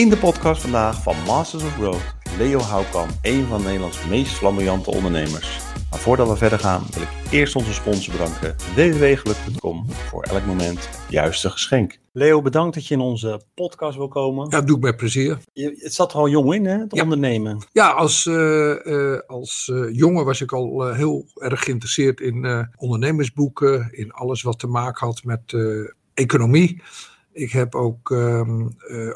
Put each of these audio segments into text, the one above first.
In de podcast vandaag van Masters of Growth, Leo Houkam, een van Nederlands meest flamboyante ondernemers. Maar voordat we verder gaan, wil ik eerst onze sponsor bedanken, www.geluk.com, voor elk moment het juiste geschenk. Leo, bedankt dat je in onze podcast wil komen. Ja, dat doe ik met plezier. Je, het zat er al jong in, hè, het Ja. ondernemen. Ja, als, eh, eh, als eh, jongen was ik al heel erg geïnteresseerd in eh, ondernemersboeken, in alles wat te maken had met eh, economie. Ik heb ook eh,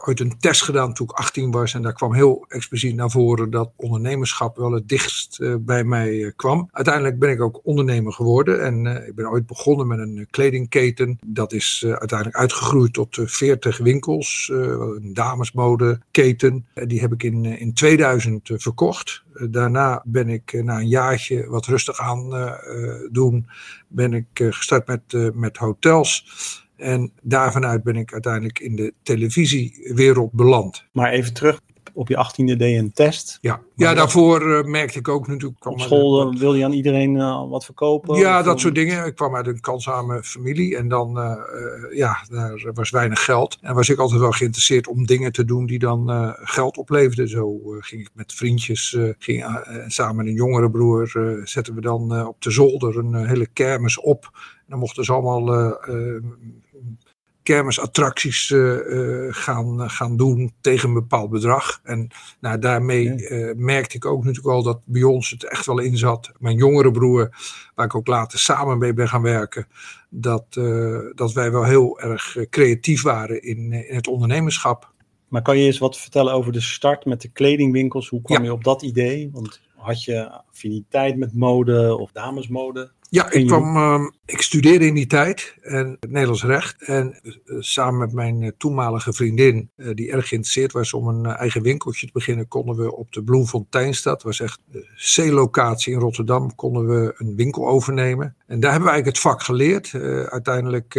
ooit een test gedaan toen ik 18 was en daar kwam heel expliciet naar voren dat ondernemerschap wel het dichtst eh, bij mij eh, kwam. Uiteindelijk ben ik ook ondernemer geworden en ik ben ooit begonnen met een kledingketen. Dat is uiteindelijk uitgegroeid tot eh, 40 winkels, een damesmodeketen. Die heb ik in, in 2000 eh, verkocht. Daarna ben ik na een jaartje wat rustig aan doen, ben ik gestart met, met hotels. En daarvanuit ben ik uiteindelijk in de televisiewereld beland. Maar even terug, op je achttiende deed je een test. Ja, ja daarvoor eh, merkte ik ook natuurlijk. Op school eh, wilde je aan iedereen eh, wat verkopen? Ja, dat soort dingen. Ik kwam uit een kansarme familie en dan, ja, daar was weinig geld. En was ik altijd wel geïnteresseerd om dingen te doen die dan geld opleverden. Zo ging ik met vriendjes, ging, samen met een jongere broer, zetten we dan op de zolder een hele kermis op. En dan mochten ze allemaal kermisattracties eh, eh, gaan, gaan doen tegen een bepaald bedrag. En nou, daarmee Ja. eh, merkte ik ook natuurlijk wel dat bij ons het echt wel in zat. Mijn jongere broer, waar ik ook later samen mee ben gaan werken, dat, dat wij wel heel erg creatief waren in, in het ondernemerschap. Maar kan je eens wat vertellen over de start met de kledingwinkels? Hoe kwam Ja. je op dat idee? Want had je affiniteit met mode of damesmode? Ja, ik, kwam, ehm, ik studeerde in die tijd en Nederlands recht. En eh, samen met mijn eh, toenmalige vriendin, eh, die erg geïnteresseerd was om een eigen winkeltje te beginnen, konden we op de Bloemfonteinstad, dat was echt de C-locatie in Rotterdam, konden we een winkel overnemen. En daar hebben we eigenlijk het vak geleerd. Uiteindelijk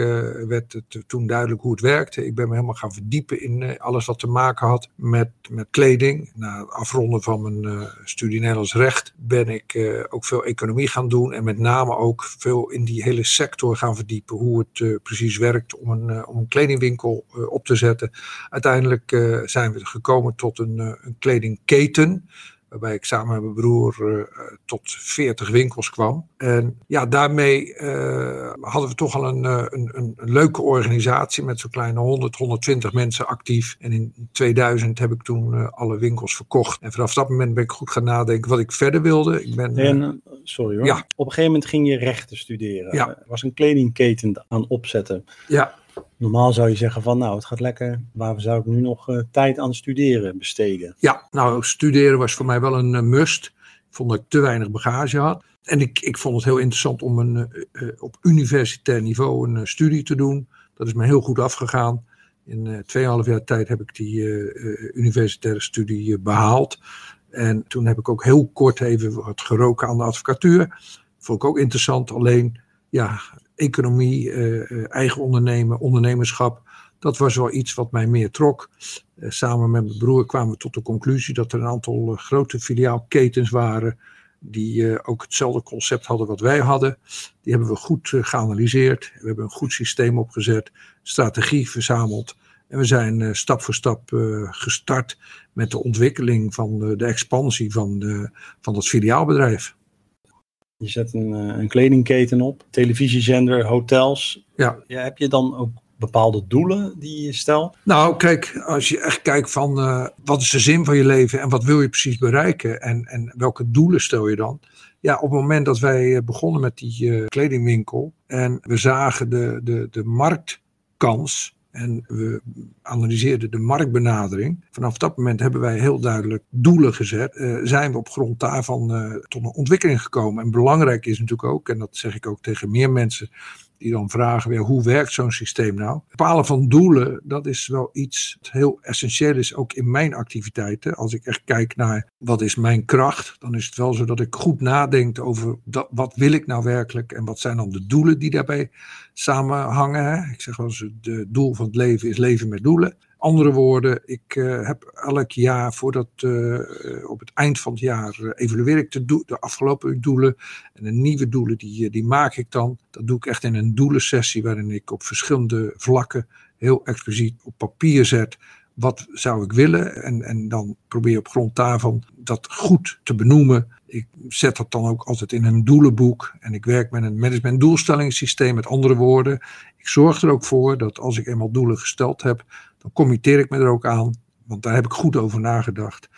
werd het toen duidelijk hoe het werkte. Ik ben me helemaal gaan verdiepen in alles wat te maken had met, met kleding. Na het afronden van mijn studie Nederlands recht ben ik ook veel economie gaan doen. En met name ook veel in die hele sector gaan verdiepen. Hoe het eh, precies werkt om een, eh, om een kledingwinkel eh, op te zetten. Uiteindelijk zijn we gekomen tot een, een kledingketen. Waarbij ik samen met mijn broer eh, tot 40 winkels kwam. En ja, daarmee eh, hadden we toch al een, eh, een, een, een leuke organisatie met zo'n kleine 100, 120 mensen actief. En in 2000 heb ik toen alle winkels verkocht. En vanaf dat moment ben ik goed gaan nadenken wat ik verder wilde. Ik ben, En, sorry hoor. Ja. Op een gegeven moment ging je rechten studeren. Ja. Er was een kledingketen aan opzetten. ja, Normaal zou je zeggen van nou, het gaat lekker. Waar zou ik nu nog eh, tijd aan studeren besteden? Ja, nou, studeren was voor mij wel een eh, must. Ik vond dat ik te weinig bagage had. En ik, ik vond het heel interessant om een, eh, op universitair niveau een studie te doen. Dat is me heel goed afgegaan. In 2,5 jaar tijd heb ik die universitaire studie eh, behaald. En toen heb ik ook heel kort even wat geroken aan de advocatuur. Vond ik ook interessant. Alleen, ja, economie, eh, eh, eigen ondernemen, ondernemerschap. Dat was wel iets wat mij meer trok. Eh, samen met mijn broer kwamen we tot de conclusie dat er een aantal grote filiaalketens waren. Die ook hetzelfde concept hadden wat wij hadden. Die hebben we goed geanalyseerd. We hebben een goed systeem opgezet, strategie verzameld. En we zijn stap voor stap gestart met de ontwikkeling van de, expansie van, de, van dat filiaalbedrijf. Je zet een, eh, een kledingketen op, televisiezender, hotels. Ja. Ja, heb je dan ook bepaalde doelen die je stelt? Nou, kijk, als je echt kijkt van eh, wat is de zin van je leven en wat wil je precies bereiken en, en welke doelen stel je dan? Ja, op het moment dat wij eh, begonnen met die kledingwinkel en we zagen de, de, de marktkans en we analyseerden de marktbenadering. Vanaf dat moment hebben wij heel duidelijk doelen gezet. Eh, zijn we op grond daarvan eh, tot een ontwikkeling gekomen. En belangrijk is natuurlijk ook, en dat zeg ik ook tegen meer mensen die dan vragen weer hoe werkt zo'n systeem nou? Bepalen van doelen, dat is wel iets heel essentieel is, ook in mijn activiteiten. Als ik echt kijk naar wat is mijn kracht, dan is het wel zo dat ik goed nadenk over dat, wat wil ik nou werkelijk en wat zijn dan de doelen die daarbij samenhangen. Ik zeg wel eens, het doel van het leven is leven met doelen. Andere woorden, ik uh, heb elk jaar voordat uh, op het eind van het jaar evalueer ik de, de afgelopen doelen. En de nieuwe doelen die, die maak ik dan. Dat doe ik echt in een doelensessie waarin ik op verschillende vlakken heel expliciet op papier zet. wat zou ik willen? En, en dan probeer op grond daarvan dat goed te benoemen. Ik zet dat dan ook altijd in een doelenboek. En ik werk met een management doelstellingssysteem. Met andere woorden, ik zorg er ook voor dat als ik eenmaal doelen gesteld heb, dan committeer ik me er ook aan. Want daar heb ik goed over nagedacht.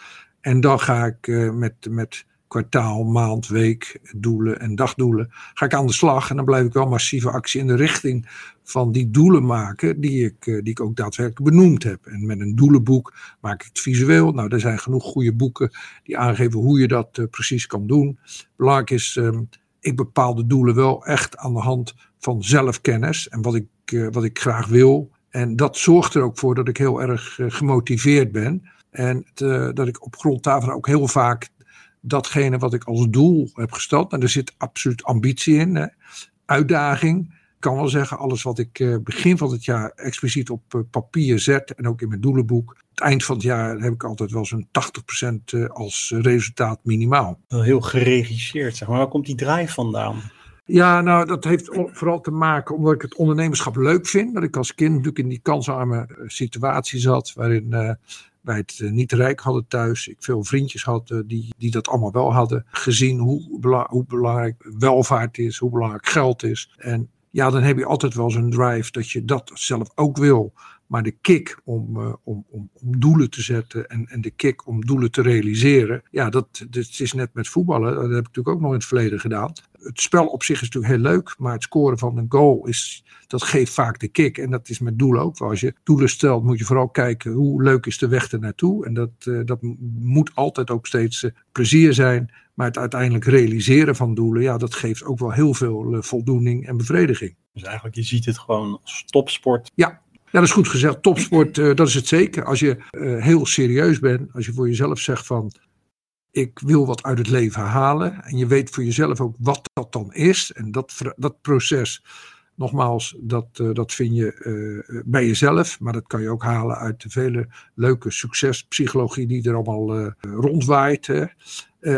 En dan ga ik uh, met, met kwartaal, maand, week, doelen en dagdoelen, ga ik aan de slag. En dan blijf ik wel massieve actie in de richting van die doelen maken die ik, eh, die ik ook daadwerkelijk benoemd heb. En met een doelenboek maak ik het visueel. Nou, er zijn genoeg goede boeken die aangeven hoe je dat uh, precies kan doen. Belangrijk is, um, ik bepaal de doelen wel echt aan de hand van zelfkennis en wat ik, uh, wat ik graag wil. En dat zorgt er ook voor dat ik heel erg gemotiveerd ben. En dat ik op grond daarvan ook heel vaak datgene wat ik als doel heb gesteld. En er zit absoluut ambitie in, hè, uitdaging. Ik kan wel zeggen, alles wat ik uh, begin van het jaar expliciet op uh, papier zet en ook in mijn doelenboek. Het eind van het jaar heb ik altijd wel zo'n 80% uh, als resultaat minimaal. Heel geregisseerd, zeg maar. Waar komt die drive vandaan? Ja, nou, dat heeft vooral te maken omdat ik het ondernemerschap leuk vind. Dat ik als kind natuurlijk in die kansarme situatie zat, waarin wij het eh, niet rijk hadden thuis. Ik veel vriendjes had eh, die, die dat allemaal wel hadden gezien. Hoe, hoe belangrijk welvaart is, hoe belangrijk geld is. En ja, dan heb je altijd wel zo'n drive dat je dat zelf ook wil. Maar de kick om, uh, om, om, om, doelen te zetten en, en de kick om doelen te realiseren. Ja, dat, dat is net met voetballen. Dat heb ik natuurlijk ook nog in het verleden gedaan. Het spel op zich is natuurlijk heel leuk. Maar het scoren van een goal is, dat geeft vaak de kick. En dat is met doelen ook. Als je doelen stelt moet je vooral kijken hoe leuk is de weg ernaartoe. En dat, uh, dat moet altijd ook steeds uh, plezier zijn. Maar het uiteindelijk realiseren van doelen, ja, dat geeft ook wel heel veel voldoening en bevrediging. Dus eigenlijk, je ziet het gewoon als topsport. Ja, ja, dat is goed gezegd. Topsport, uh, dat is het zeker. Als je uh, heel serieus bent, als je voor jezelf zegt van ik wil wat uit het leven halen. En je weet voor jezelf ook wat dat dan is. En dat, dat proces, nogmaals, dat, uh, dat vind je bij jezelf. Maar dat kan je ook halen uit de vele leuke succespsychologie die er allemaal rondwaait. Hè.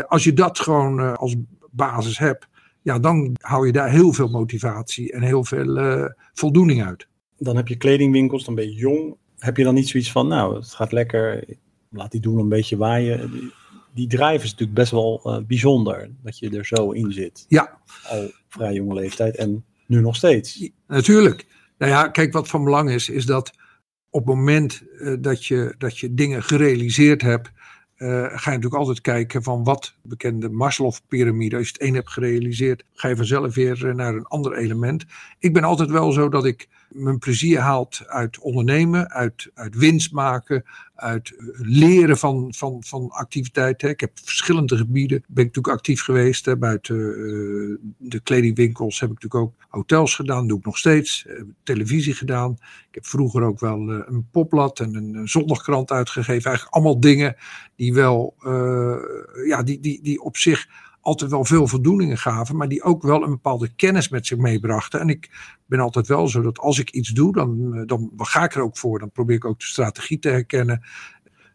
als je dat gewoon als basis hebt, ja, dan hou je daar heel veel motivatie en heel veel voldoening uit dan heb je kledingwinkels, dan ben je jong. Heb je dan niet zoiets van, nou, het gaat lekker, laat die doen een beetje waaien. Die, drive is natuurlijk best wel uh, bijzonder, dat je er zo in zit. Ja. Al vrij jonge leeftijd en nu nog steeds. Natuurlijk. Nou ja, kijk, wat van belang is, is dat op het moment uh, dat, je, dat je dingen gerealiseerd hebt, uh, ga je natuurlijk altijd kijken van wat bekende Maslow-pyramide. Als je het een hebt gerealiseerd, ga je vanzelf weer naar een ander element. Ik ben altijd wel zo dat ik mijn plezier haalt uit ondernemen, uit, uit winst maken, uit leren van, van, van activiteiten. Ik heb verschillende gebieden, ben ik natuurlijk actief geweest. Hè. Buiten uh, de kledingwinkels heb ik natuurlijk ook hotels gedaan, doe ik nog steeds. Uh, televisie gedaan. Ik heb vroeger ook wel een popblad en een zondagkrant uitgegeven. Eigenlijk allemaal dingen die wel, ja, die, die, die op zich altijd wel veel voldoeningen gaven, maar die ook wel een bepaalde kennis met zich meebrachten. En ik ben altijd wel zo dat als ik iets doe, dan, eh, dan ga ik er ook voor. Dan probeer ik ook de strategie te herkennen,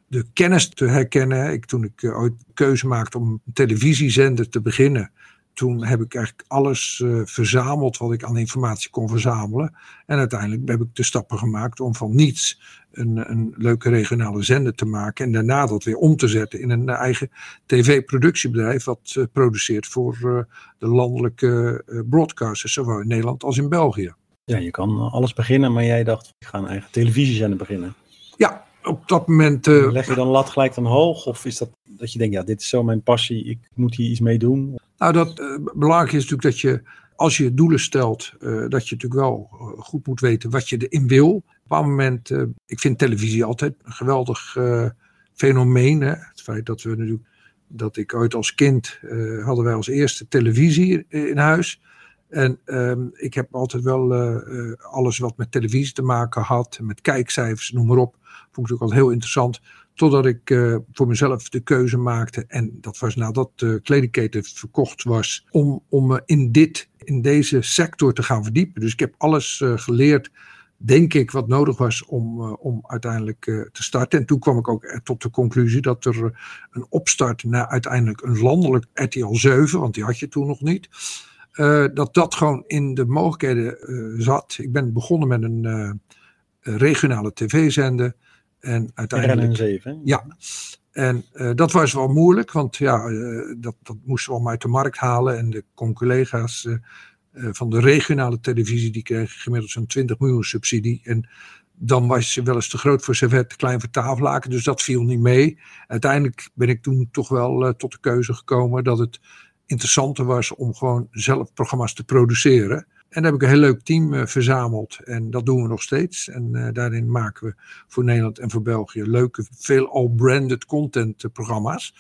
de kennis te herkennen. Ik, toen ik eh, ooit keuze maakte om een televisiezender te beginnen, toen heb ik eigenlijk alles uh, verzameld wat ik aan informatie kon verzamelen. En uiteindelijk heb ik de stappen gemaakt om van niets een, een leuke regionale zender te maken. En daarna dat weer om te zetten in een eigen tv-productiebedrijf. wat uh, produceert voor uh, de landelijke broadcasters, zowel in Nederland als in België. Ja, je kan alles beginnen, maar jij dacht, ik ga een eigen televisiezender beginnen. Ja, op dat moment. Leg je dan lat gelijk dan hoog? Of is dat dat je denkt, ja, dit is zo mijn passie, ik moet hier iets mee doen? Nou, dat uh, belangrijk is natuurlijk dat je, als je doelen stelt, uh, dat je natuurlijk wel goed moet weten wat je erin wil. Op een bepaald moment, ik vind televisie altijd een geweldig fenomeen. Hè? Het feit dat we natuurlijk, dat ik ooit als kind, hadden wij als eerste televisie in huis. En um, ik heb altijd wel alles wat met televisie te maken had, met kijkcijfers, noem maar op, vond ik ook altijd heel interessant. Totdat ik uh, voor mezelf de keuze maakte, en dat was nadat de kledingketen verkocht was, om, om in, dit, in deze sector te gaan verdiepen. Dus ik heb alles geleerd, denk ik, wat nodig was om, om uiteindelijk te starten. En toen kwam ik ook tot de conclusie dat er een opstart naar uiteindelijk een landelijk RTL 7, want die had je toen nog niet. Dat dat gewoon in de mogelijkheden zat. Ik ben begonnen met een regionale tv-zender. En uiteindelijk. RN 7. Ja. En dat was wel moeilijk, want ja, dat, dat moesten we allemaal uit de markt halen. En de collega's van de regionale televisie, die kregen gemiddeld zo'n 20 miljoen subsidie. En dan was je wel eens te groot voor servet, te klein voor tafellaken. Dus dat viel niet mee. Uiteindelijk ben ik toen toch wel tot de keuze gekomen dat het interessanter was om gewoon zelf programma's te produceren. En daar heb ik een heel leuk team uh, verzameld. En dat doen we nog steeds. En uh, daarin maken we voor Nederland en voor België leuke, veel al branded content uh, programma's.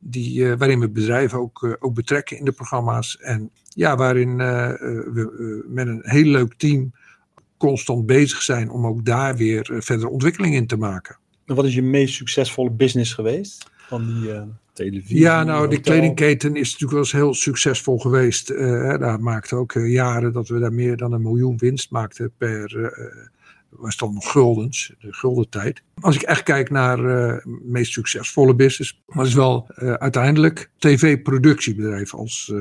Die, waarin we bedrijven ook, ook betrekken in de programma's. En ja, waarin we met een heel leuk team constant bezig zijn om ook daar weer verder ontwikkeling in te maken. En wat is je meest succesvolle business geweest van die televisie? Ja, nou, de kledingketen is natuurlijk wel eens heel succesvol geweest. Uh, daar maakte ook uh, jaren dat we daar meer dan een miljoen winst maakten per. Uh, was dan nog guldens, de guldentijd. Als ik echt kijk naar de meest succesvolle business, maar is wel uiteindelijk tv-productiebedrijf. Als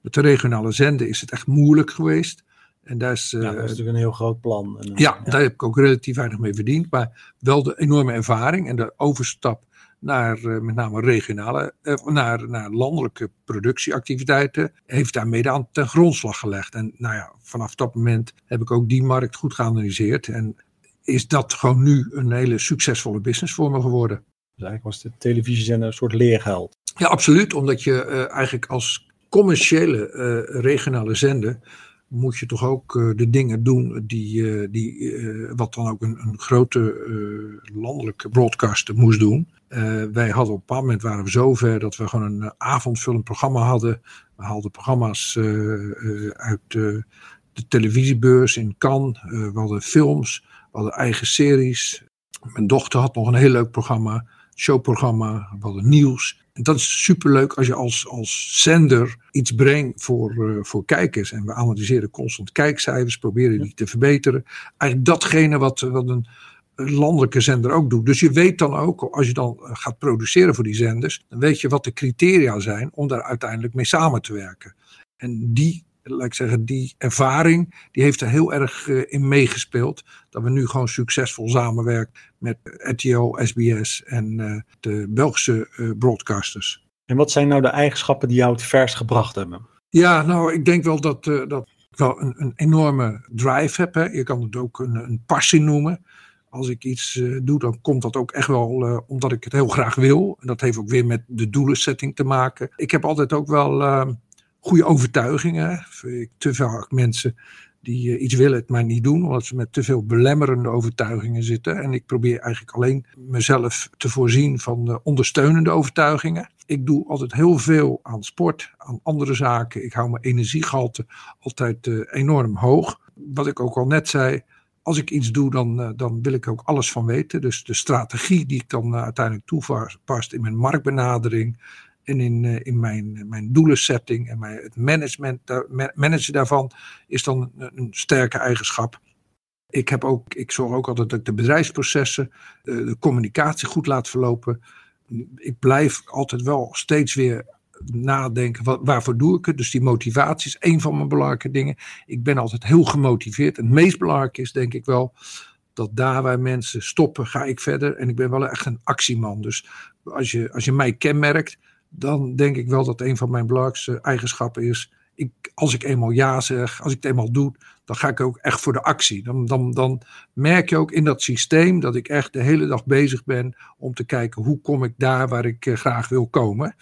met de regionale zenden is het echt moeilijk geweest. En daar is, ja, dat is natuurlijk een heel groot plan. En, ja, ja, daar heb ik ook relatief weinig mee verdiend. Maar wel de enorme ervaring en de overstap naar uh, met name regionale, uh, naar, naar landelijke productieactiviteiten, heeft daar mede aan ten grondslag gelegd. En nou ja, vanaf dat moment heb ik ook die markt goed geanalyseerd. En is dat gewoon nu een hele succesvolle business voor me geworden. Dus eigenlijk was de televisiezender een soort leergeld. Ja, absoluut. Omdat je uh, eigenlijk als commerciële regionale zender moet je toch ook uh, de dingen doen die, die wat dan ook een, een grote landelijke broadcaster moest doen. Wij hadden op een bepaald moment waren we zover dat we gewoon een avondvullend programma hadden. We haalden programma's uit de televisiebeurs in Cannes. we hadden films, we hadden eigen series. Mijn dochter had nog een heel leuk programma, showprogramma. We hadden nieuws. En dat is superleuk als je als, als zender iets brengt voor, uh, voor kijkers. En we analyseren constant kijkcijfers, proberen die te verbeteren. Eigenlijk datgene wat, wat een landelijke zender ook doet. Dus je weet dan ook, als je dan eh, gaat produceren voor die zenders, dan weet je wat de criteria zijn om daar uiteindelijk mee samen te werken. En die laat ik zeggen, die ervaring, die heeft er heel erg uh, in meegespeeld. Dat we nu gewoon succesvol samenwerken met RTO, SBS en uh, de Belgische broadcasters. En wat zijn nou de eigenschappen die jou het verst gebracht hebben? Ja, nou, ik denk wel dat, dat ik wel een, een enorme drive heb. Hè. Je kan het ook een, een passie noemen. Als ik iets doe, dan komt dat ook echt wel omdat ik het heel graag wil. En dat heeft ook weer met de doelensetting te maken. Ik heb altijd ook wel goede overtuigingen. Te vaak mensen die uh, iets willen het maar niet doen, omdat ze met te veel belemmerende overtuigingen zitten. En ik probeer eigenlijk alleen mezelf te voorzien van ondersteunende overtuigingen. Ik doe altijd heel veel aan sport, aan andere zaken. Ik hou mijn energiegehalte altijd enorm hoog. Wat ik ook al net zei, als ik iets doe, dan, dan wil ik ook alles van weten. Dus de strategie die ik dan uiteindelijk toepast in mijn marktbenadering, en in, uh, in mijn, mijn doelensetting en mijn, het management, managen daarvan is dan een, sterke eigenschap. Ik, heb ook, ik zorg ook altijd dat ik de bedrijfsprocessen, de communicatie goed laat verlopen. Ik blijf altijd wel steeds weer nadenken, wat, waarvoor doe ik het? Dus die motivatie is een van mijn belangrijke dingen. Ik ben altijd heel gemotiveerd. En het meest belangrijke is denk ik wel dat daar waar mensen stoppen, ga ik verder. En ik ben wel echt een actieman. Dus als je, als je mij kenmerkt, dan denk ik wel dat een van mijn belangrijkste eigenschappen is. Ik, als ik eenmaal ja zeg, als ik het eenmaal doe, dan ga ik ook echt voor de actie. Dan, dan, dan merk je ook in dat systeem dat ik echt de hele dag bezig ben om te kijken hoe kom ik daar waar ik uh, graag wil komen.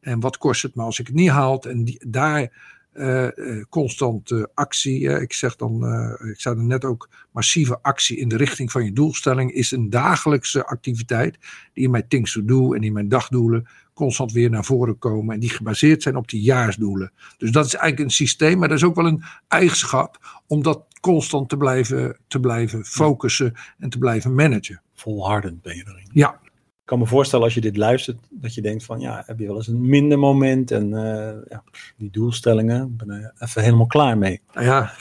En wat kost het me als ik het niet haal? En die, daar uh, constant uh, actie. ik zeg dan, ik zei er net ook, massieve actie in de richting van je doelstelling is een dagelijkse activiteit die in mijn things to do en in mijn dagdoelen constant weer naar voren komen en die gebaseerd zijn op die jaarsdoelen. Dus dat is eigenlijk een systeem, maar dat is ook wel een eigenschap om dat constant te blijven, te blijven focussen en te blijven managen. Volhardend ben je erin. Ja. Ik kan me voorstellen als je dit luistert, dat je denkt van ja, heb je wel eens een minder moment en uh, ja, die doelstellingen, ben er even helemaal klaar mee. Nou ja,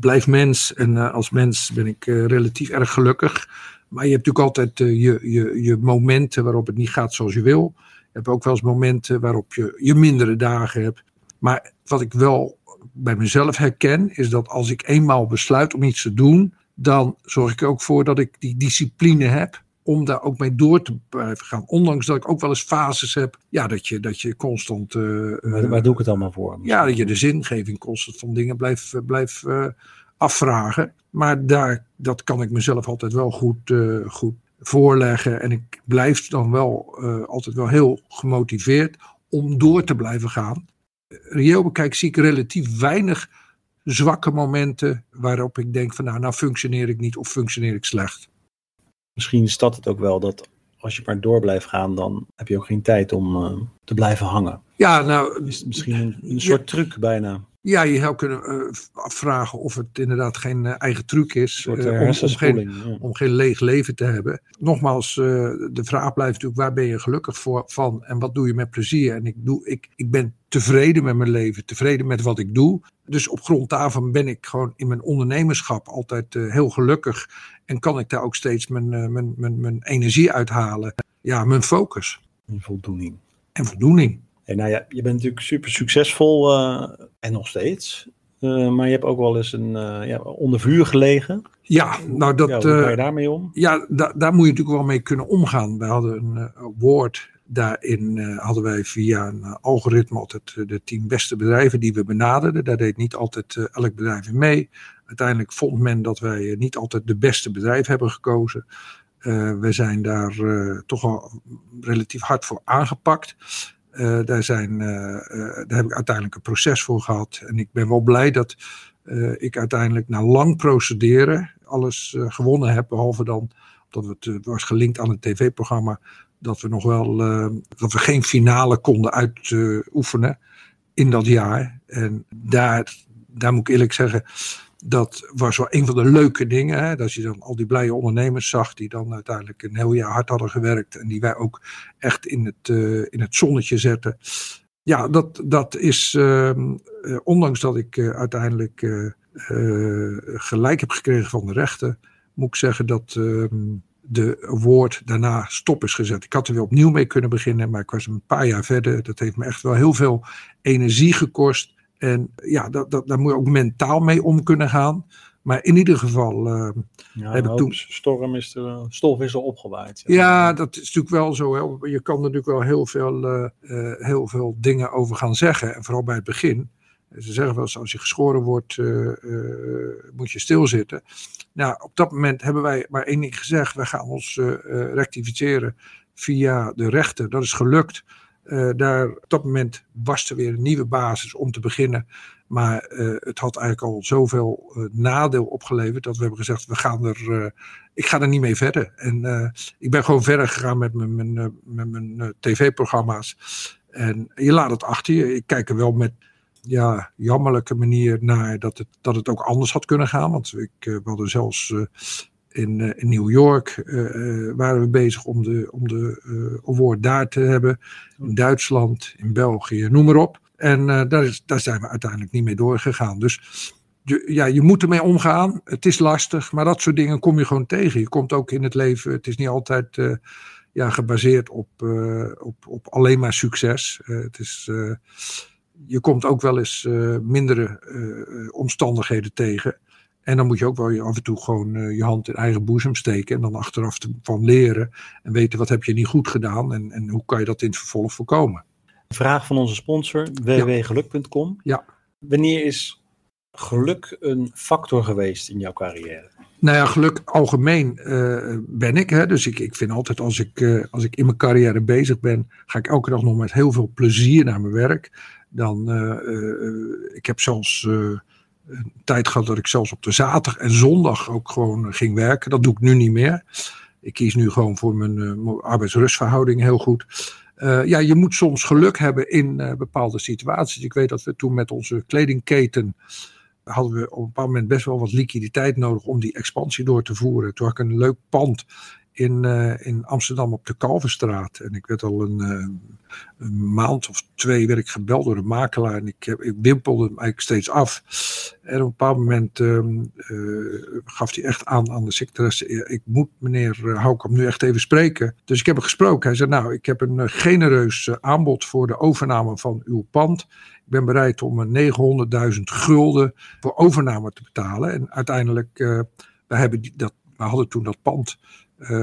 blijf mens en uh, als mens ben ik uh, relatief erg gelukkig. Maar je hebt natuurlijk altijd je, je, je momenten waarop het niet gaat zoals je wil. Je hebt ook wel eens momenten waarop je je mindere dagen hebt. Maar wat ik wel bij mezelf herken, is dat als ik eenmaal besluit om iets te doen, dan zorg ik ook voor dat ik die discipline heb om daar ook mee door te blijven gaan. Ondanks dat ik ook wel eens fases heb, ja, dat je, dat je constant... Uh, waar, waar, doe ik het allemaal voor? Ja, dat je de zingeving constant van dingen blijft, blijft uh, afvragen. Maar daar, dat kan ik mezelf altijd wel goed, uh, goed voorleggen. En ik blijf dan wel altijd wel heel gemotiveerd om door te blijven gaan. Reëel bekijk zie ik relatief weinig zwakke momenten waarop ik denk van nou, nou functioneer ik niet of functioneer ik slecht. Misschien is dat het ook wel dat als je maar door blijft gaan, dan heb je ook geen tijd om uh, te blijven hangen. Ja, nou. Is misschien een, een soort ja, truc bijna. Ja, je zou kunnen uh, afvragen of het inderdaad geen uh, eigen truc is. Om, om, geen, ja. om geen leeg leven te hebben. Nogmaals, de vraag blijft natuurlijk: waar ben je gelukkig voor, van en wat doe je met plezier? En ik, doe, ik, ik ben tevreden met mijn leven, tevreden met wat ik doe. Dus op grond daarvan ben ik gewoon in mijn ondernemerschap altijd heel gelukkig. En kan ik daar ook steeds mijn, mijn, mijn, mijn energie uithalen. Ja, mijn focus. En voldoening. En voldoening. En nou ja, je bent natuurlijk super succesvol uh, en nog steeds. Uh, maar je hebt ook wel eens een, uh, ja, onder vuur gelegen. Ja, nou dat. Ja, hoe ga je daarmee om? Ja, da daar moet je natuurlijk wel mee kunnen omgaan. We hadden een award. Daarin hadden wij via een algoritme altijd de tien beste bedrijven die we benaderden. Daar deed niet altijd elk bedrijf in mee. Uiteindelijk vond men dat wij niet altijd de beste bedrijven hebben gekozen. we zijn daar toch al relatief hard voor aangepakt. Uh, daar, zijn, uh, uh, daar heb ik uiteindelijk een proces voor gehad. En ik ben wel blij dat ik uiteindelijk na lang procederen alles gewonnen heb. Behalve dan dat het was gelinkt aan het tv-programma. Dat we nog wel dat we geen finale konden uitoefenen in dat jaar. En daar, daar moet ik eerlijk zeggen dat was wel een van de leuke dingen. Hè? Dat je dan al die blije ondernemers zag die dan uiteindelijk een heel jaar hard hadden gewerkt. En die wij ook echt in het, uh, in het zonnetje zetten. Ja, dat, dat is, uh, ondanks dat ik uiteindelijk gelijk heb gekregen van de rechter, moet ik zeggen dat ehm, de award daarna stop is gezet. Ik had er weer opnieuw mee kunnen beginnen, maar ik was een paar jaar verder. Dat heeft me echt wel heel veel energie gekost. En ja, dat, dat, daar moet je ook mentaal mee om kunnen gaan. Maar in ieder geval uh, ja, heb ik toen... storm is de stof is al opgewaaid. Ja, dat is natuurlijk wel zo. Hè. Je kan er natuurlijk wel heel veel, uh, uh, heel veel dingen over gaan zeggen. En vooral bij het begin. Ze zeggen wel eens, als je geschoren wordt, moet je stilzitten. Nou, op dat moment hebben wij maar één ding gezegd. We gaan ons rectificeren via de rechter. Dat is gelukt. Uh, daar, op dat moment was er weer een nieuwe basis om te beginnen. Maar uh, het had eigenlijk al zoveel uh, nadeel opgeleverd dat we hebben gezegd: we gaan er, ik ga er niet mee verder. En ik ben gewoon verder gegaan met mijn, mijn, mijn tv-programma's. En je laat het achter je. Ik kijk er wel met ja, jammerlijke manier naar dat het, dat het ook anders had kunnen gaan. Want ik, we hadden zelfs in, uh, in New York waren we bezig om de, om de award daar te hebben. In Duitsland, in België, noem maar op. En daar, is, daar zijn we uiteindelijk niet mee doorgegaan. Dus je, ja, je moet ermee omgaan. Het is lastig, maar dat soort dingen kom je gewoon tegen. Je komt ook in het leven, het is niet altijd ja, gebaseerd op, op, op alleen maar succes. het is, je komt ook wel eens mindere omstandigheden tegen. En dan moet je ook wel af en toe gewoon uh, je hand in eigen boezem steken. En dan achteraf te, van leren. En weten wat heb je niet goed gedaan. En, en hoe kan je dat in het vervolg voorkomen. Vraag van onze sponsor www.geluk.com. Ja. Wanneer is geluk een factor geweest in jouw carrière? Nou ja, geluk algemeen uh, ben ik. Hè? Dus ik, ik vind altijd als ik, uh, als ik in mijn carrière bezig ben, ga ik elke dag nog met heel veel plezier naar mijn werk. Dan, ik heb zelfs een tijd gehad dat ik zelfs op de zaterdag en zondag ook gewoon ging werken. Dat doe ik nu niet meer. Ik kies nu gewoon voor mijn, uh, arbeidsrustverhouding heel goed. Ja, je moet soms geluk hebben in bepaalde situaties. Ik weet dat we toen met onze kledingketen hadden we op een bepaald moment best wel wat liquiditeit nodig om die expansie door te voeren. Toen had ik een leuk pand in, uh, in Amsterdam op de Kalverstraat. En ik werd al een, uh, een, maand of twee werd ik gebeld door de makelaar. En ik, ik wimpelde hem eigenlijk steeds af. En op een bepaald moment uh, gaf hij echt aan aan de secretaresse. Ik moet meneer Houkamp nu echt even spreken. Dus ik heb hem gesproken. Hij zei nou ik heb een genereus aanbod voor de overname van uw pand. Ik ben bereid om 900.000 gulden voor overname te betalen. En uiteindelijk, we, hebben dat, we hadden toen dat pand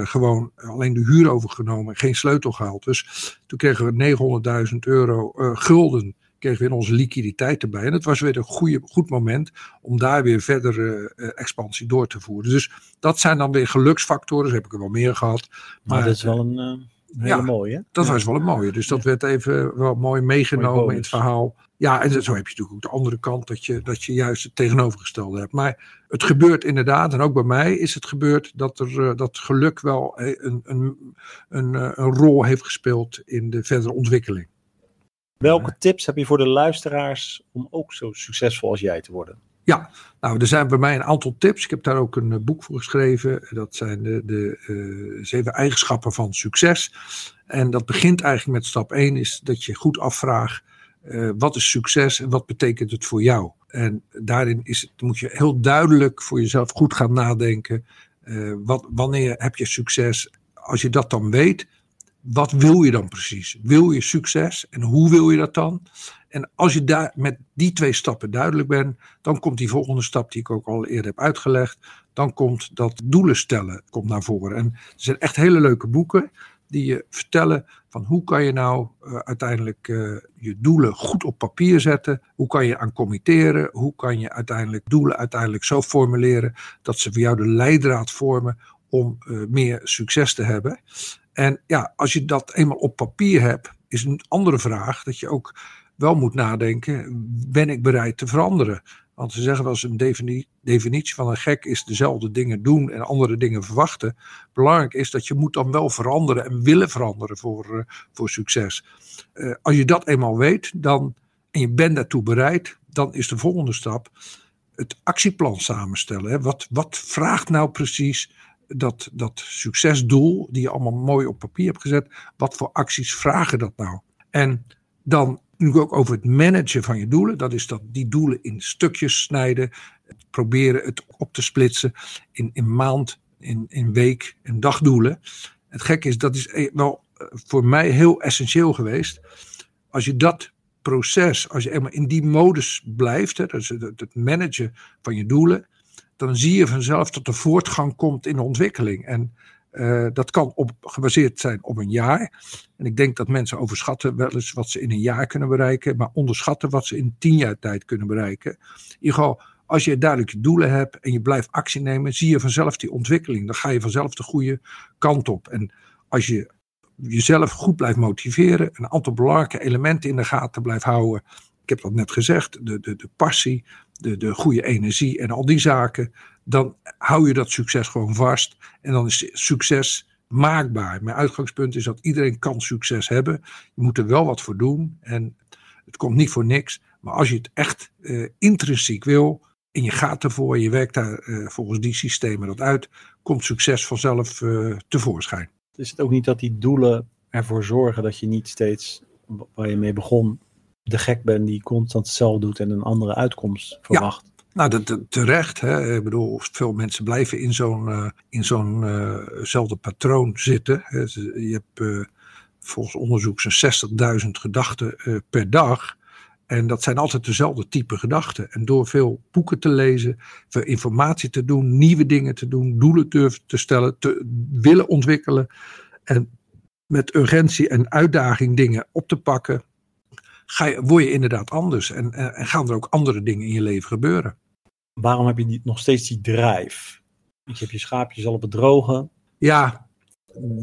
gewoon alleen de huur overgenomen, geen sleutel gehaald. Dus toen kregen we 900.000 euro gulden kregen we in onze liquiditeit erbij. En het was weer een goede, goed moment om daar weer verdere expansie door te voeren. Dus dat zijn dan weer geluksfactoren. Dat heb ik er wel meer gehad. Maar, maar dat is wel een hele ja, mooie. Dat was wel een mooie. Dus dat werd even wel mooi meegenomen in het verhaal. Ja, en zo heb je natuurlijk ook de andere kant, dat je, dat je juist het tegenovergestelde hebt. Maar het gebeurt inderdaad, en ook bij mij is het gebeurd, dat, er, eh, dat geluk wel een, een, een, eh, een rol heeft gespeeld in de verdere ontwikkeling. Welke tips heb je voor de luisteraars om ook zo succesvol als jij te worden? Ja, nou, er zijn bij mij een aantal tips. Ik heb daar ook een eh, boek voor geschreven. Dat zijn de, de uh, zeven eigenschappen van succes. En dat begint eigenlijk met stap 1, is dat je goed afvraagt. Uh, wat is succes en wat betekent het voor jou? En daarin is het, moet je heel duidelijk voor jezelf goed gaan nadenken. Uh, wat, wanneer heb je succes? Als je dat dan weet, wat wil je dan precies? Wil je succes en hoe wil je dat dan? En als je daar met die twee stappen duidelijk bent, dan komt die volgende stap die ik ook al eerder heb uitgelegd. Dan komt dat doelen stellen komt naar voren. En er zijn echt hele leuke boeken die je vertellen van hoe kan je nou uh, uiteindelijk uh, je doelen goed op papier zetten. Hoe kan je aan committeren? Hoe kan je uiteindelijk doelen uiteindelijk zo formuleren dat ze voor jou de leidraad vormen om uh, meer succes te hebben. En ja, als je dat eenmaal op papier hebt, is een andere vraag dat je ook wel moet nadenken, ben ik bereid te veranderen? Want ze zeggen wel eens een definitie van een gek is dezelfde dingen doen en andere dingen verwachten. Belangrijk is dat je moet dan wel veranderen en willen veranderen voor, uh, voor succes. Uh, als je dat eenmaal weet dan, en je bent daartoe bereid, dan is de volgende stap het actieplan samenstellen. Hè. Wat, wat vraagt nou precies dat, dat succesdoel, die je allemaal mooi op papier hebt gezet, wat voor acties vragen dat nou? En dan nu ook over het managen van je doelen. Dat is dat die doelen in stukjes snijden. Proberen het op te splitsen in, in maand, in, in week en dagdoelen. Het gekke is, dat is e- wel eh, voor mij heel essentieel geweest. Als je dat proces, als je eenmaal in die modus blijft, hè, dus het, het managen van je doelen, dan zie je vanzelf dat er voortgang komt in de ontwikkeling. En uh, dat kan op, gebaseerd zijn op een jaar. En ik denk dat mensen overschatten wel eens wat ze in een jaar kunnen bereiken, maar onderschatten wat ze in tien jaar tijd kunnen bereiken. In ieder geval, als je duidelijke doelen hebt en je blijft actie nemen, zie je vanzelf die ontwikkeling. Dan ga je vanzelf de goede kant op. En als je jezelf goed blijft motiveren, een aantal belangrijke elementen in de gaten blijft houden. Ik heb dat net gezegd, de, de, de passie, de, de goede energie en al die zaken dan hou je dat succes gewoon vast. En dan is succes maakbaar. Mijn uitgangspunt is dat iedereen kan succes hebben. Je moet er wel wat voor doen. En het komt niet voor niks. Maar als je het echt uh, intrinsiek wil. En je gaat ervoor, je werkt daar uh, volgens die systemen dat uit, komt succes vanzelf uh, tevoorschijn. Is het ook niet dat die doelen ervoor zorgen dat je niet steeds, waar je mee begon, de gek bent die constant hetzelfde doet en een andere uitkomst verwacht? Nou, dat, terecht. Hè. Ik bedoel, veel mensen blijven in zo'n uh, in zo'nzelfde uh patroon zitten. Je hebt uh, volgens onderzoek zo'n 60.000 gedachten per dag. En dat zijn altijd dezelfde type gedachten. En door veel boeken te lezen, veel informatie te doen, nieuwe dingen te doen, doelen te, te stellen, te willen ontwikkelen. En met urgentie en uitdaging dingen op te pakken, ga je, word je inderdaad anders. En, en, en gaan er ook andere dingen in je leven gebeuren waarom heb je niet, nog steeds die drive? Je hebt je schaapjes al op het droge. Ja,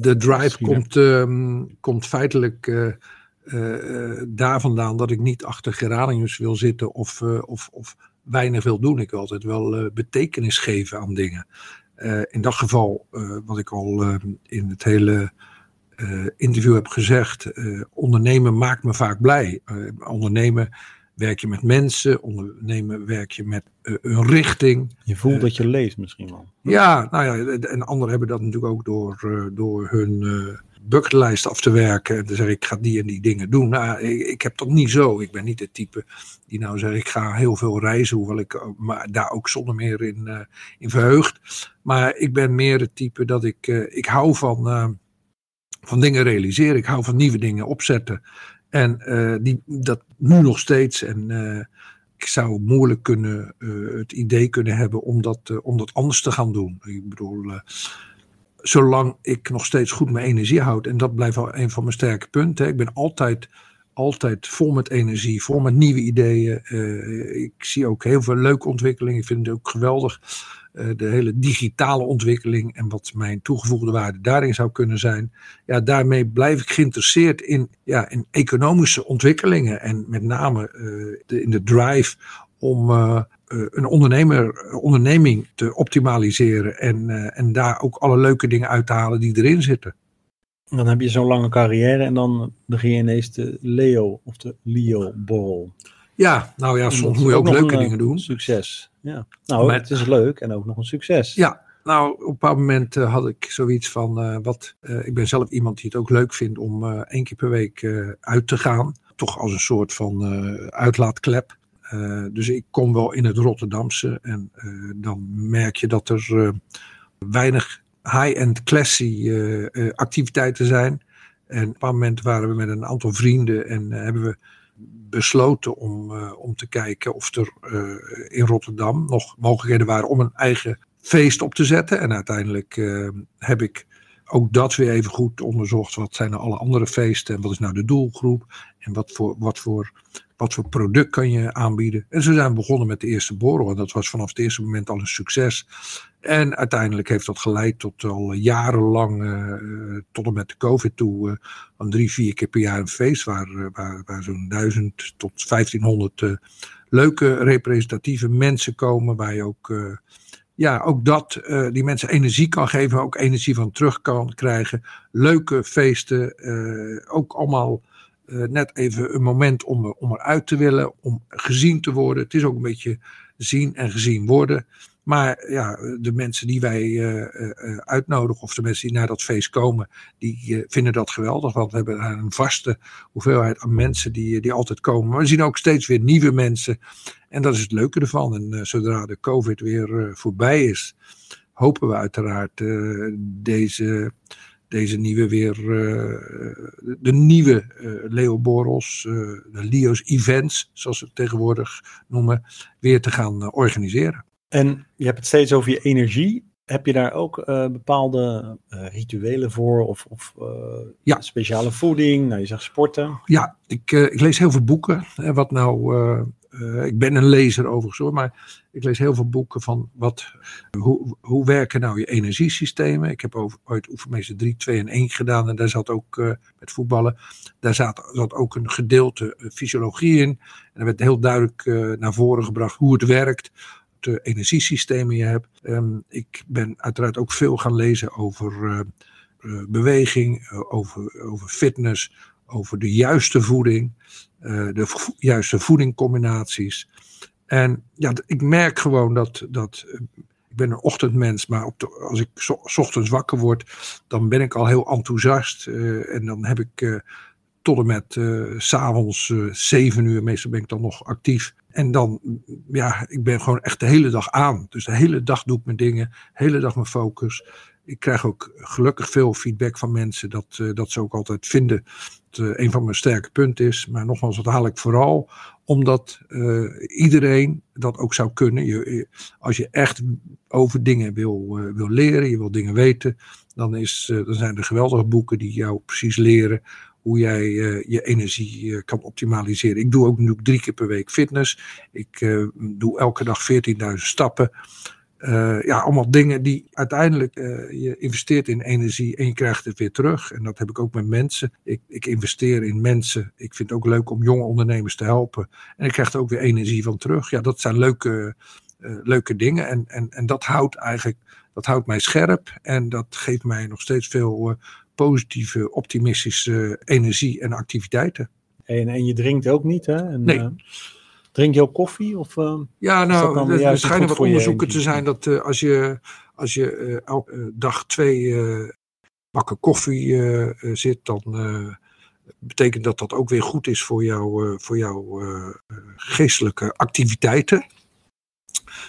de drive komt, um, komt feitelijk uh, uh, daar vandaan dat ik niet achter geraniums wil zitten of, uh, of, of weinig wil doen. Ik wil altijd wel betekenis geven aan dingen. in dat geval, wat ik al ehm, in het hele interview heb gezegd, ondernemen maakt me vaak blij. ondernemen werk je met mensen, ondernemen werk je met uh, een richting. Je voelt uh, dat je leest misschien wel. Ja, nou ja, en anderen hebben dat natuurlijk ook door, uh, door hun bucketlijst af te werken. En dan zeg ik, ga die en die dingen doen. Nou, ik, ik, heb dat niet zo. Ik ben niet het type die nou zegt, ik ga heel veel reizen, hoewel ik maar daar ook zonder meer in, in verheugt. Maar ik ben meer het type dat ik, ik hou van, van dingen realiseren. Ik hou van nieuwe dingen opzetten. En uh, die, dat nu nog steeds. En uh, ik zou moeilijk kunnen, uh, het idee kunnen hebben om dat, om dat anders te gaan doen. Ik bedoel, zolang ik nog steeds goed mijn energie houd. En dat blijft wel een van mijn sterke punten. Ik ben altijd, altijd vol met energie, vol met nieuwe ideeën. Ik zie ook heel veel leuke ontwikkelingen. Ik vind het ook geweldig. Uh, de hele digitale ontwikkeling en wat mijn toegevoegde waarde daarin zou kunnen zijn. Ja, daarmee blijf ik geïnteresseerd in, ja, in economische ontwikkelingen. En met name uh, de, in de drive om uh, een ondernemer, onderneming te optimaliseren en, en daar ook alle leuke dingen uit te halen die erin zitten. Dan heb je zo'n lange carrière en dan begin je ineens de Leo of de Leo-borrel. Ja, nou ja, soms moet je ook, ook leuke een, dingen doen. Succes. Ja. Nou, maar, het is leuk en ook nog een succes. Ja, nou, op een bepaald moment uh, had ik zoiets van, wat, ik ben zelf iemand die het ook leuk vindt om één keer per week uit te gaan. Toch als een soort van uitlaatklep. Dus ik kom wel in het Rotterdamse en dan merk je dat er weinig high-end classy activiteiten zijn. En op een bepaald moment waren we met een aantal vrienden en hebben we besloten om, om te kijken of er in Rotterdam nog mogelijkheden waren om een eigen feest op te zetten. En uiteindelijk heb ik ook dat weer even goed onderzocht. Wat zijn er alle andere feesten en wat is nou de doelgroep? En wat voor, wat voor wat voor product kan je aanbieden? En zo zijn begonnen met de eerste borrel. En dat was vanaf het eerste moment al een succes. En uiteindelijk heeft dat geleid tot al jarenlang, uh, tot en met de COVID toe, uh, een drie, vier keer per jaar een feest waar, uh, waar, waar zo'n duizend tot 1500 leuke representatieve mensen komen. Waar je ook, ja, ook dat, die mensen energie kan geven, ook energie van terug kan krijgen. Leuke feesten, ook allemaal uh, net even een moment om, om eruit te willen, om gezien te worden. Het is ook een beetje zien en gezien worden. Maar ja, de mensen die wij uh, uh, uitnodigen, of de mensen die naar dat feest komen, die vinden dat geweldig. Want we hebben een vaste hoeveelheid aan mensen die, die altijd komen. Maar we zien ook steeds weer nieuwe mensen. En dat is het leuke ervan. En zodra de COVID weer voorbij is, hopen we uiteraard deze deze nieuwe weer, uh, de nieuwe uh, Leo Boros, uh, de Leo's Events, zoals we het tegenwoordig noemen, weer te gaan organiseren. En je hebt het steeds over je energie. Heb je daar ook bepaalde rituelen voor of, of ja. speciale voeding? Nou, je zegt sporten. Ja, ik, ik lees heel veel boeken. wat nou uh, ik ben een lezer overigens hoor, maar ik lees heel veel boeken van wat, hoe, hoe werken nou je energiesystemen. Ik heb over, ooit oefenmeester 3, 2 en 1 gedaan en daar zat ook uh, met voetballen, daar zat, zat ook een gedeelte uh, fysiologie in. En er werd heel duidelijk naar voren gebracht hoe het werkt, de energiesystemen je hebt. Um, ik ben uiteraard ook veel gaan lezen over beweging, over, over fitness, over de juiste voeding. Eh, de juiste voedingcombinaties. En ja, ik merk gewoon dat, dat uh, ik ben een ochtendmens, maar op als ik so, ochtends wakker word, dan ben ik al heel enthousiast. Uh, en dan heb ik tot en met s s'avonds zeven uur, meestal ben ik dan nog actief. En dan, ja, ik ben gewoon echt de hele dag aan. Dus de hele dag doe ik mijn dingen, de hele dag mijn focus ik krijg ook gelukkig veel feedback van mensen dat, dat ze ook altijd vinden een van mijn sterke punten is. Maar nogmaals, dat haal ik vooral omdat uh, iedereen dat ook zou kunnen. Je, als je echt over dingen wil, wil leren, je wil dingen weten, dan, is, dan zijn er geweldige boeken die jou precies leren hoe jij je energie kan optimaliseren. Ik doe ook nu drie keer per week fitness. Ik doe elke dag 14.000 stappen. Uh, ja, allemaal dingen die uiteindelijk uh, je investeert in energie en je krijgt het weer terug. En dat heb ik ook met mensen. Ik, ik investeer in mensen. Ik vind het ook leuk om jonge ondernemers te helpen. En ik krijg er ook weer energie van terug. Ja, dat zijn leuke, uh, leuke dingen. En, en, en dat houdt eigenlijk dat houdt mij scherp. En dat geeft mij nog steeds veel positieve, optimistische energie en activiteiten. En, en je drinkt ook niet, hè? En, nee. Drink je ook koffie? Of, uh, ja, nou, er, schijnen wat onderzoeken te zijn dat uh, als je, als je uh, elke dag twee bakken koffie zit, dan betekent dat dat ook weer goed is voor, jou, voor jouw geestelijke activiteiten.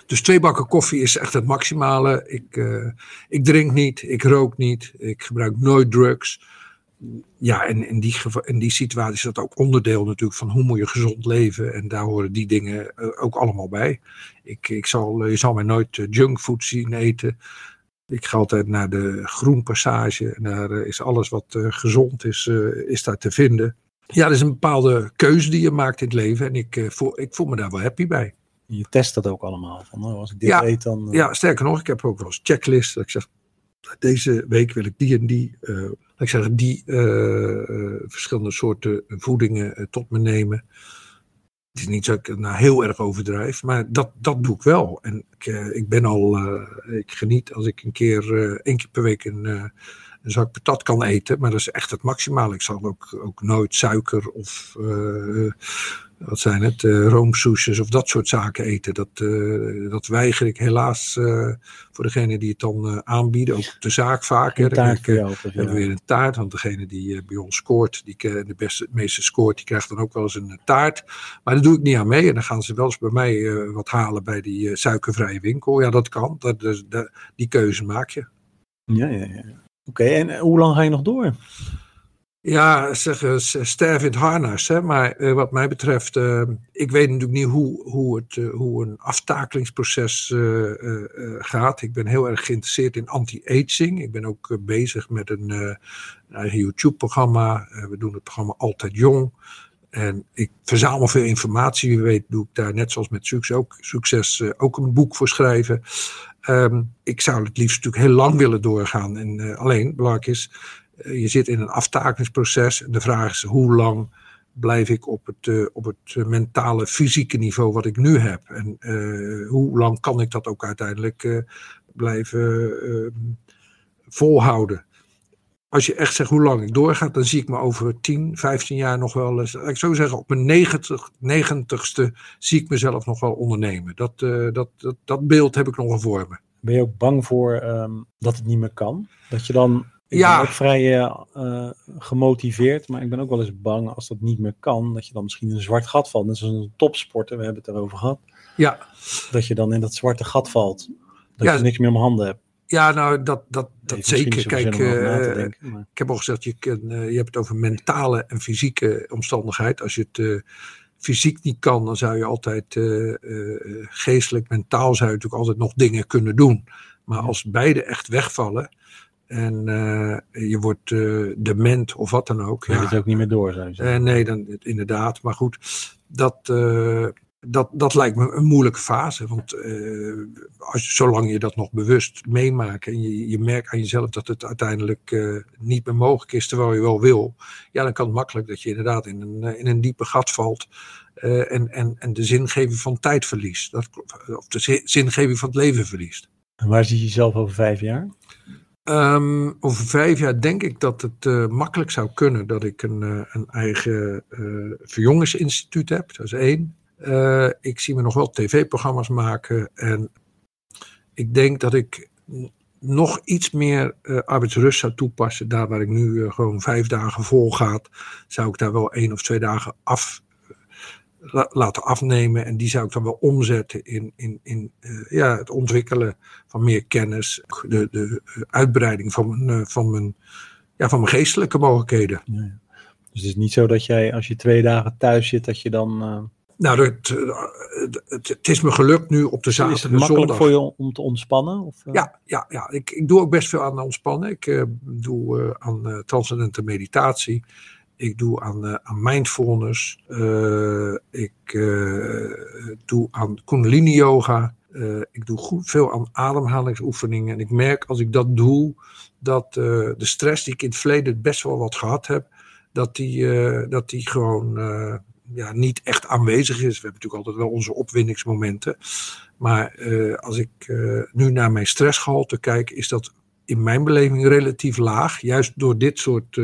Dus twee bakken koffie is echt het maximale. Ik, ik drink niet, ik rook niet, ik gebruik nooit drugs ja, en in die, in die situatie is dat ook onderdeel natuurlijk van hoe moet je gezond leven. En daar horen die dingen eh, ook allemaal bij. Ik, ik zal, je zal mij nooit eh, junkfood zien eten. Ik ga altijd naar de groenpassage. En daar is alles wat gezond is, is daar te vinden. Ja, dat is een bepaalde keuze die je maakt in het leven. En ik, voel, ik voel me daar wel happy bij. Je test dat ook allemaal. Van, oh, als ik dit ja, eet, dan... Ja, sterker nog, ik heb ook wel eens checklists. Dat ik zeg, deze week wil ik die en die, uh, ik zeg, die uh, verschillende soorten voedingen tot me nemen. Het is niet zo ik nou heel erg overdrijf, maar dat, dat doe ik wel. En ik, ik ben al, ik geniet als ik een keer, één keer per week een, een zak patat kan eten, maar dat is echt het maximale. Ik zal ook, ook nooit suiker of wat zijn het, uh, roomsoesjes of dat soort zaken eten. Dat, uh, dat weiger ik helaas uh, voor degene die het dan aanbieden, ook op de zaak vaak. Een taart jou, hebben we weer een taart, want degene die bij ons scoort, die de beste, meeste scoort, die krijgt dan ook wel eens een taart. Maar daar doe ik niet aan mee en dan gaan ze wel eens bij mij wat halen bij die suikervrije winkel. Ja, dat kan, dat, dat, dat, die keuze maak je. Ja, ja, ja. Oké, okay, en hoe lang ga je nog door? Ja, zeggen sterf in het harnas. Hè? Maar uh, wat mij betreft, uh, ik weet natuurlijk niet hoe, hoe, het, hoe een aftakelingsproces gaat. Ik ben heel erg geïnteresseerd in anti-aging. Ik ben ook bezig met een, eigen YouTube-programma. we doen het programma Altijd Jong. En ik verzamel veel informatie. Wie weet doe ik daar net zoals met succes ook, succes, ook een boek voor schrijven. Um, ik zou het liefst natuurlijk heel lang willen doorgaan. En alleen, belangrijk is eh, je zit in een aftakingsproces. En de vraag is hoe lang blijf ik op het, uh, op het mentale, fysieke niveau wat ik nu heb. En hoe lang kan ik dat ook uiteindelijk blijven volhouden. Als je echt zegt hoe lang ik doorga, dan zie ik me over 10, 15 jaar nog wel. Ik zou zeggen, op mijn 90, 90ste zie ik mezelf nog wel ondernemen. Dat, dat, dat, dat beeld heb ik nog voor me. Ben je ook bang voor um, dat het niet meer kan? Dat je dan ik ja. ben ook vrij uh, gemotiveerd, maar ik ben ook wel eens bang als dat niet meer kan, dat je dan misschien in een zwart gat valt. Net zoals een topsporter, we hebben het erover gehad. Ja. Dat je dan in dat zwarte gat valt. Dat ja. je niks meer om handen hebt. Ja, nou, dat, dat, dat zeker. Kijk, uh, denken, maar... ik heb al gezegd, je, kan, uh, je hebt het over mentale en fysieke omstandigheid. Als je het fysiek niet kan, dan zou je altijd geestelijk, mentaal zou je natuurlijk altijd nog dingen kunnen doen. Maar als beide echt wegvallen, en uh, je wordt uh, dement of wat dan ook. Je ja. het ook niet meer door, zou je zeggen. Uh, nee, dan, inderdaad. Maar goed, dat, dat, dat lijkt me een moeilijke fase. Want als, zolang je dat nog bewust meemaakt en je, je merkt aan jezelf dat het uiteindelijk niet meer mogelijk is, terwijl je wel wil, ja, dan kan het makkelijk dat je inderdaad in een, in een diepe gat valt. en, en, en de zingeving van tijd verliest. Dat, of de zingeving van het leven verliest. En waar zie je jezelf over vijf jaar? Um, over vijf jaar denk ik dat het uh, makkelijk zou kunnen dat ik een, uh, een eigen uh, verjongensinstituut heb. Dat is één. ik zie me nog wel tv-programma's maken. En ik denk dat ik nog iets meer arbeidsrust zou toepassen. Daar waar ik nu gewoon vijf dagen vol gaat, zou ik daar wel één of twee dagen af laten afnemen. En die zou ik dan wel omzetten in, in, in uh, ja, het ontwikkelen van meer kennis. De, de uitbreiding van mijn, uh, van, mijn, ja, van mijn geestelijke mogelijkheden. Ja. Dus het is niet zo dat jij als je twee dagen thuis zit, dat je dan... Uh... Nou, het, het, het, is me gelukt nu op de zaterdag. Is het makkelijk voor je om te ontspannen? Of, Ja, ja, ja. Ik, ik doe ook best veel aan ontspannen. Ik doe aan transcendente meditatie. Ik doe aan, uh, aan mindfulness. Uh, ik uh, doe aan kundalini yoga. ik doe goed, veel aan ademhalingsoefeningen. En ik merk als ik dat doe, dat de stress die ik in het verleden best wel wat gehad heb, dat die, dat die gewoon ja, niet echt aanwezig is. We hebben natuurlijk altijd wel onze opwindingsmomenten. Maar als ik nu naar mijn stressgehalte kijk, is dat in mijn beleving relatief laag. Juist door dit soort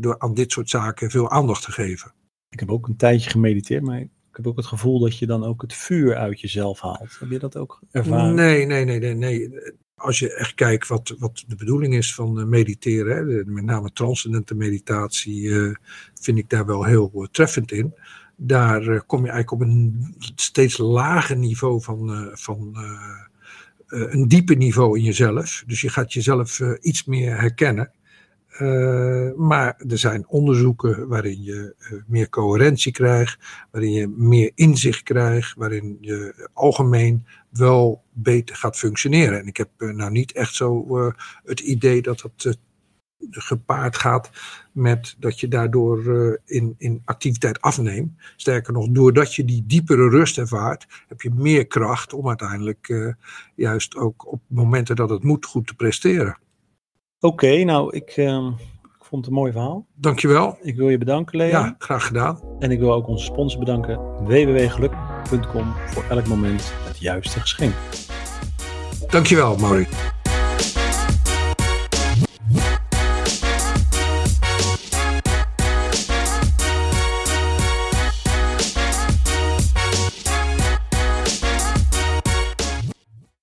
door aan dit soort zaken veel aandacht te geven. Ik heb ook een tijdje gemediteerd, maar ik heb ook het gevoel dat je dan ook het vuur uit jezelf haalt. Heb je dat ook ervaren? Nee, nee, nee, nee. nee. Als je echt kijkt wat, wat de bedoeling is van eh, mediteren, hè, met name transcendente meditatie, uh, vind ik daar wel heel uh, treffend in. Daar kom je eigenlijk op een steeds lager niveau van, van een diepe niveau in jezelf. Dus je gaat jezelf iets meer herkennen. Uh, maar er zijn onderzoeken waarin je uh, meer coherentie krijgt, waarin je meer inzicht krijgt, waarin je algemeen wel beter gaat functioneren. En ik heb uh, nou niet echt zo het idee dat dat gepaard gaat met dat je daardoor in, in activiteit afneemt. Sterker nog, doordat je die diepere rust ervaart, heb je meer kracht om uiteindelijk juist ook op momenten dat het moet goed te presteren. Oké, nou, ik, uh, ik vond het een mooi verhaal. Dankjewel. Ik wil je bedanken, Leo. Ja, graag gedaan. En ik wil ook onze sponsor bedanken, www.geluk.com, voor elk moment het juiste geschenk. Dankjewel, Maurice.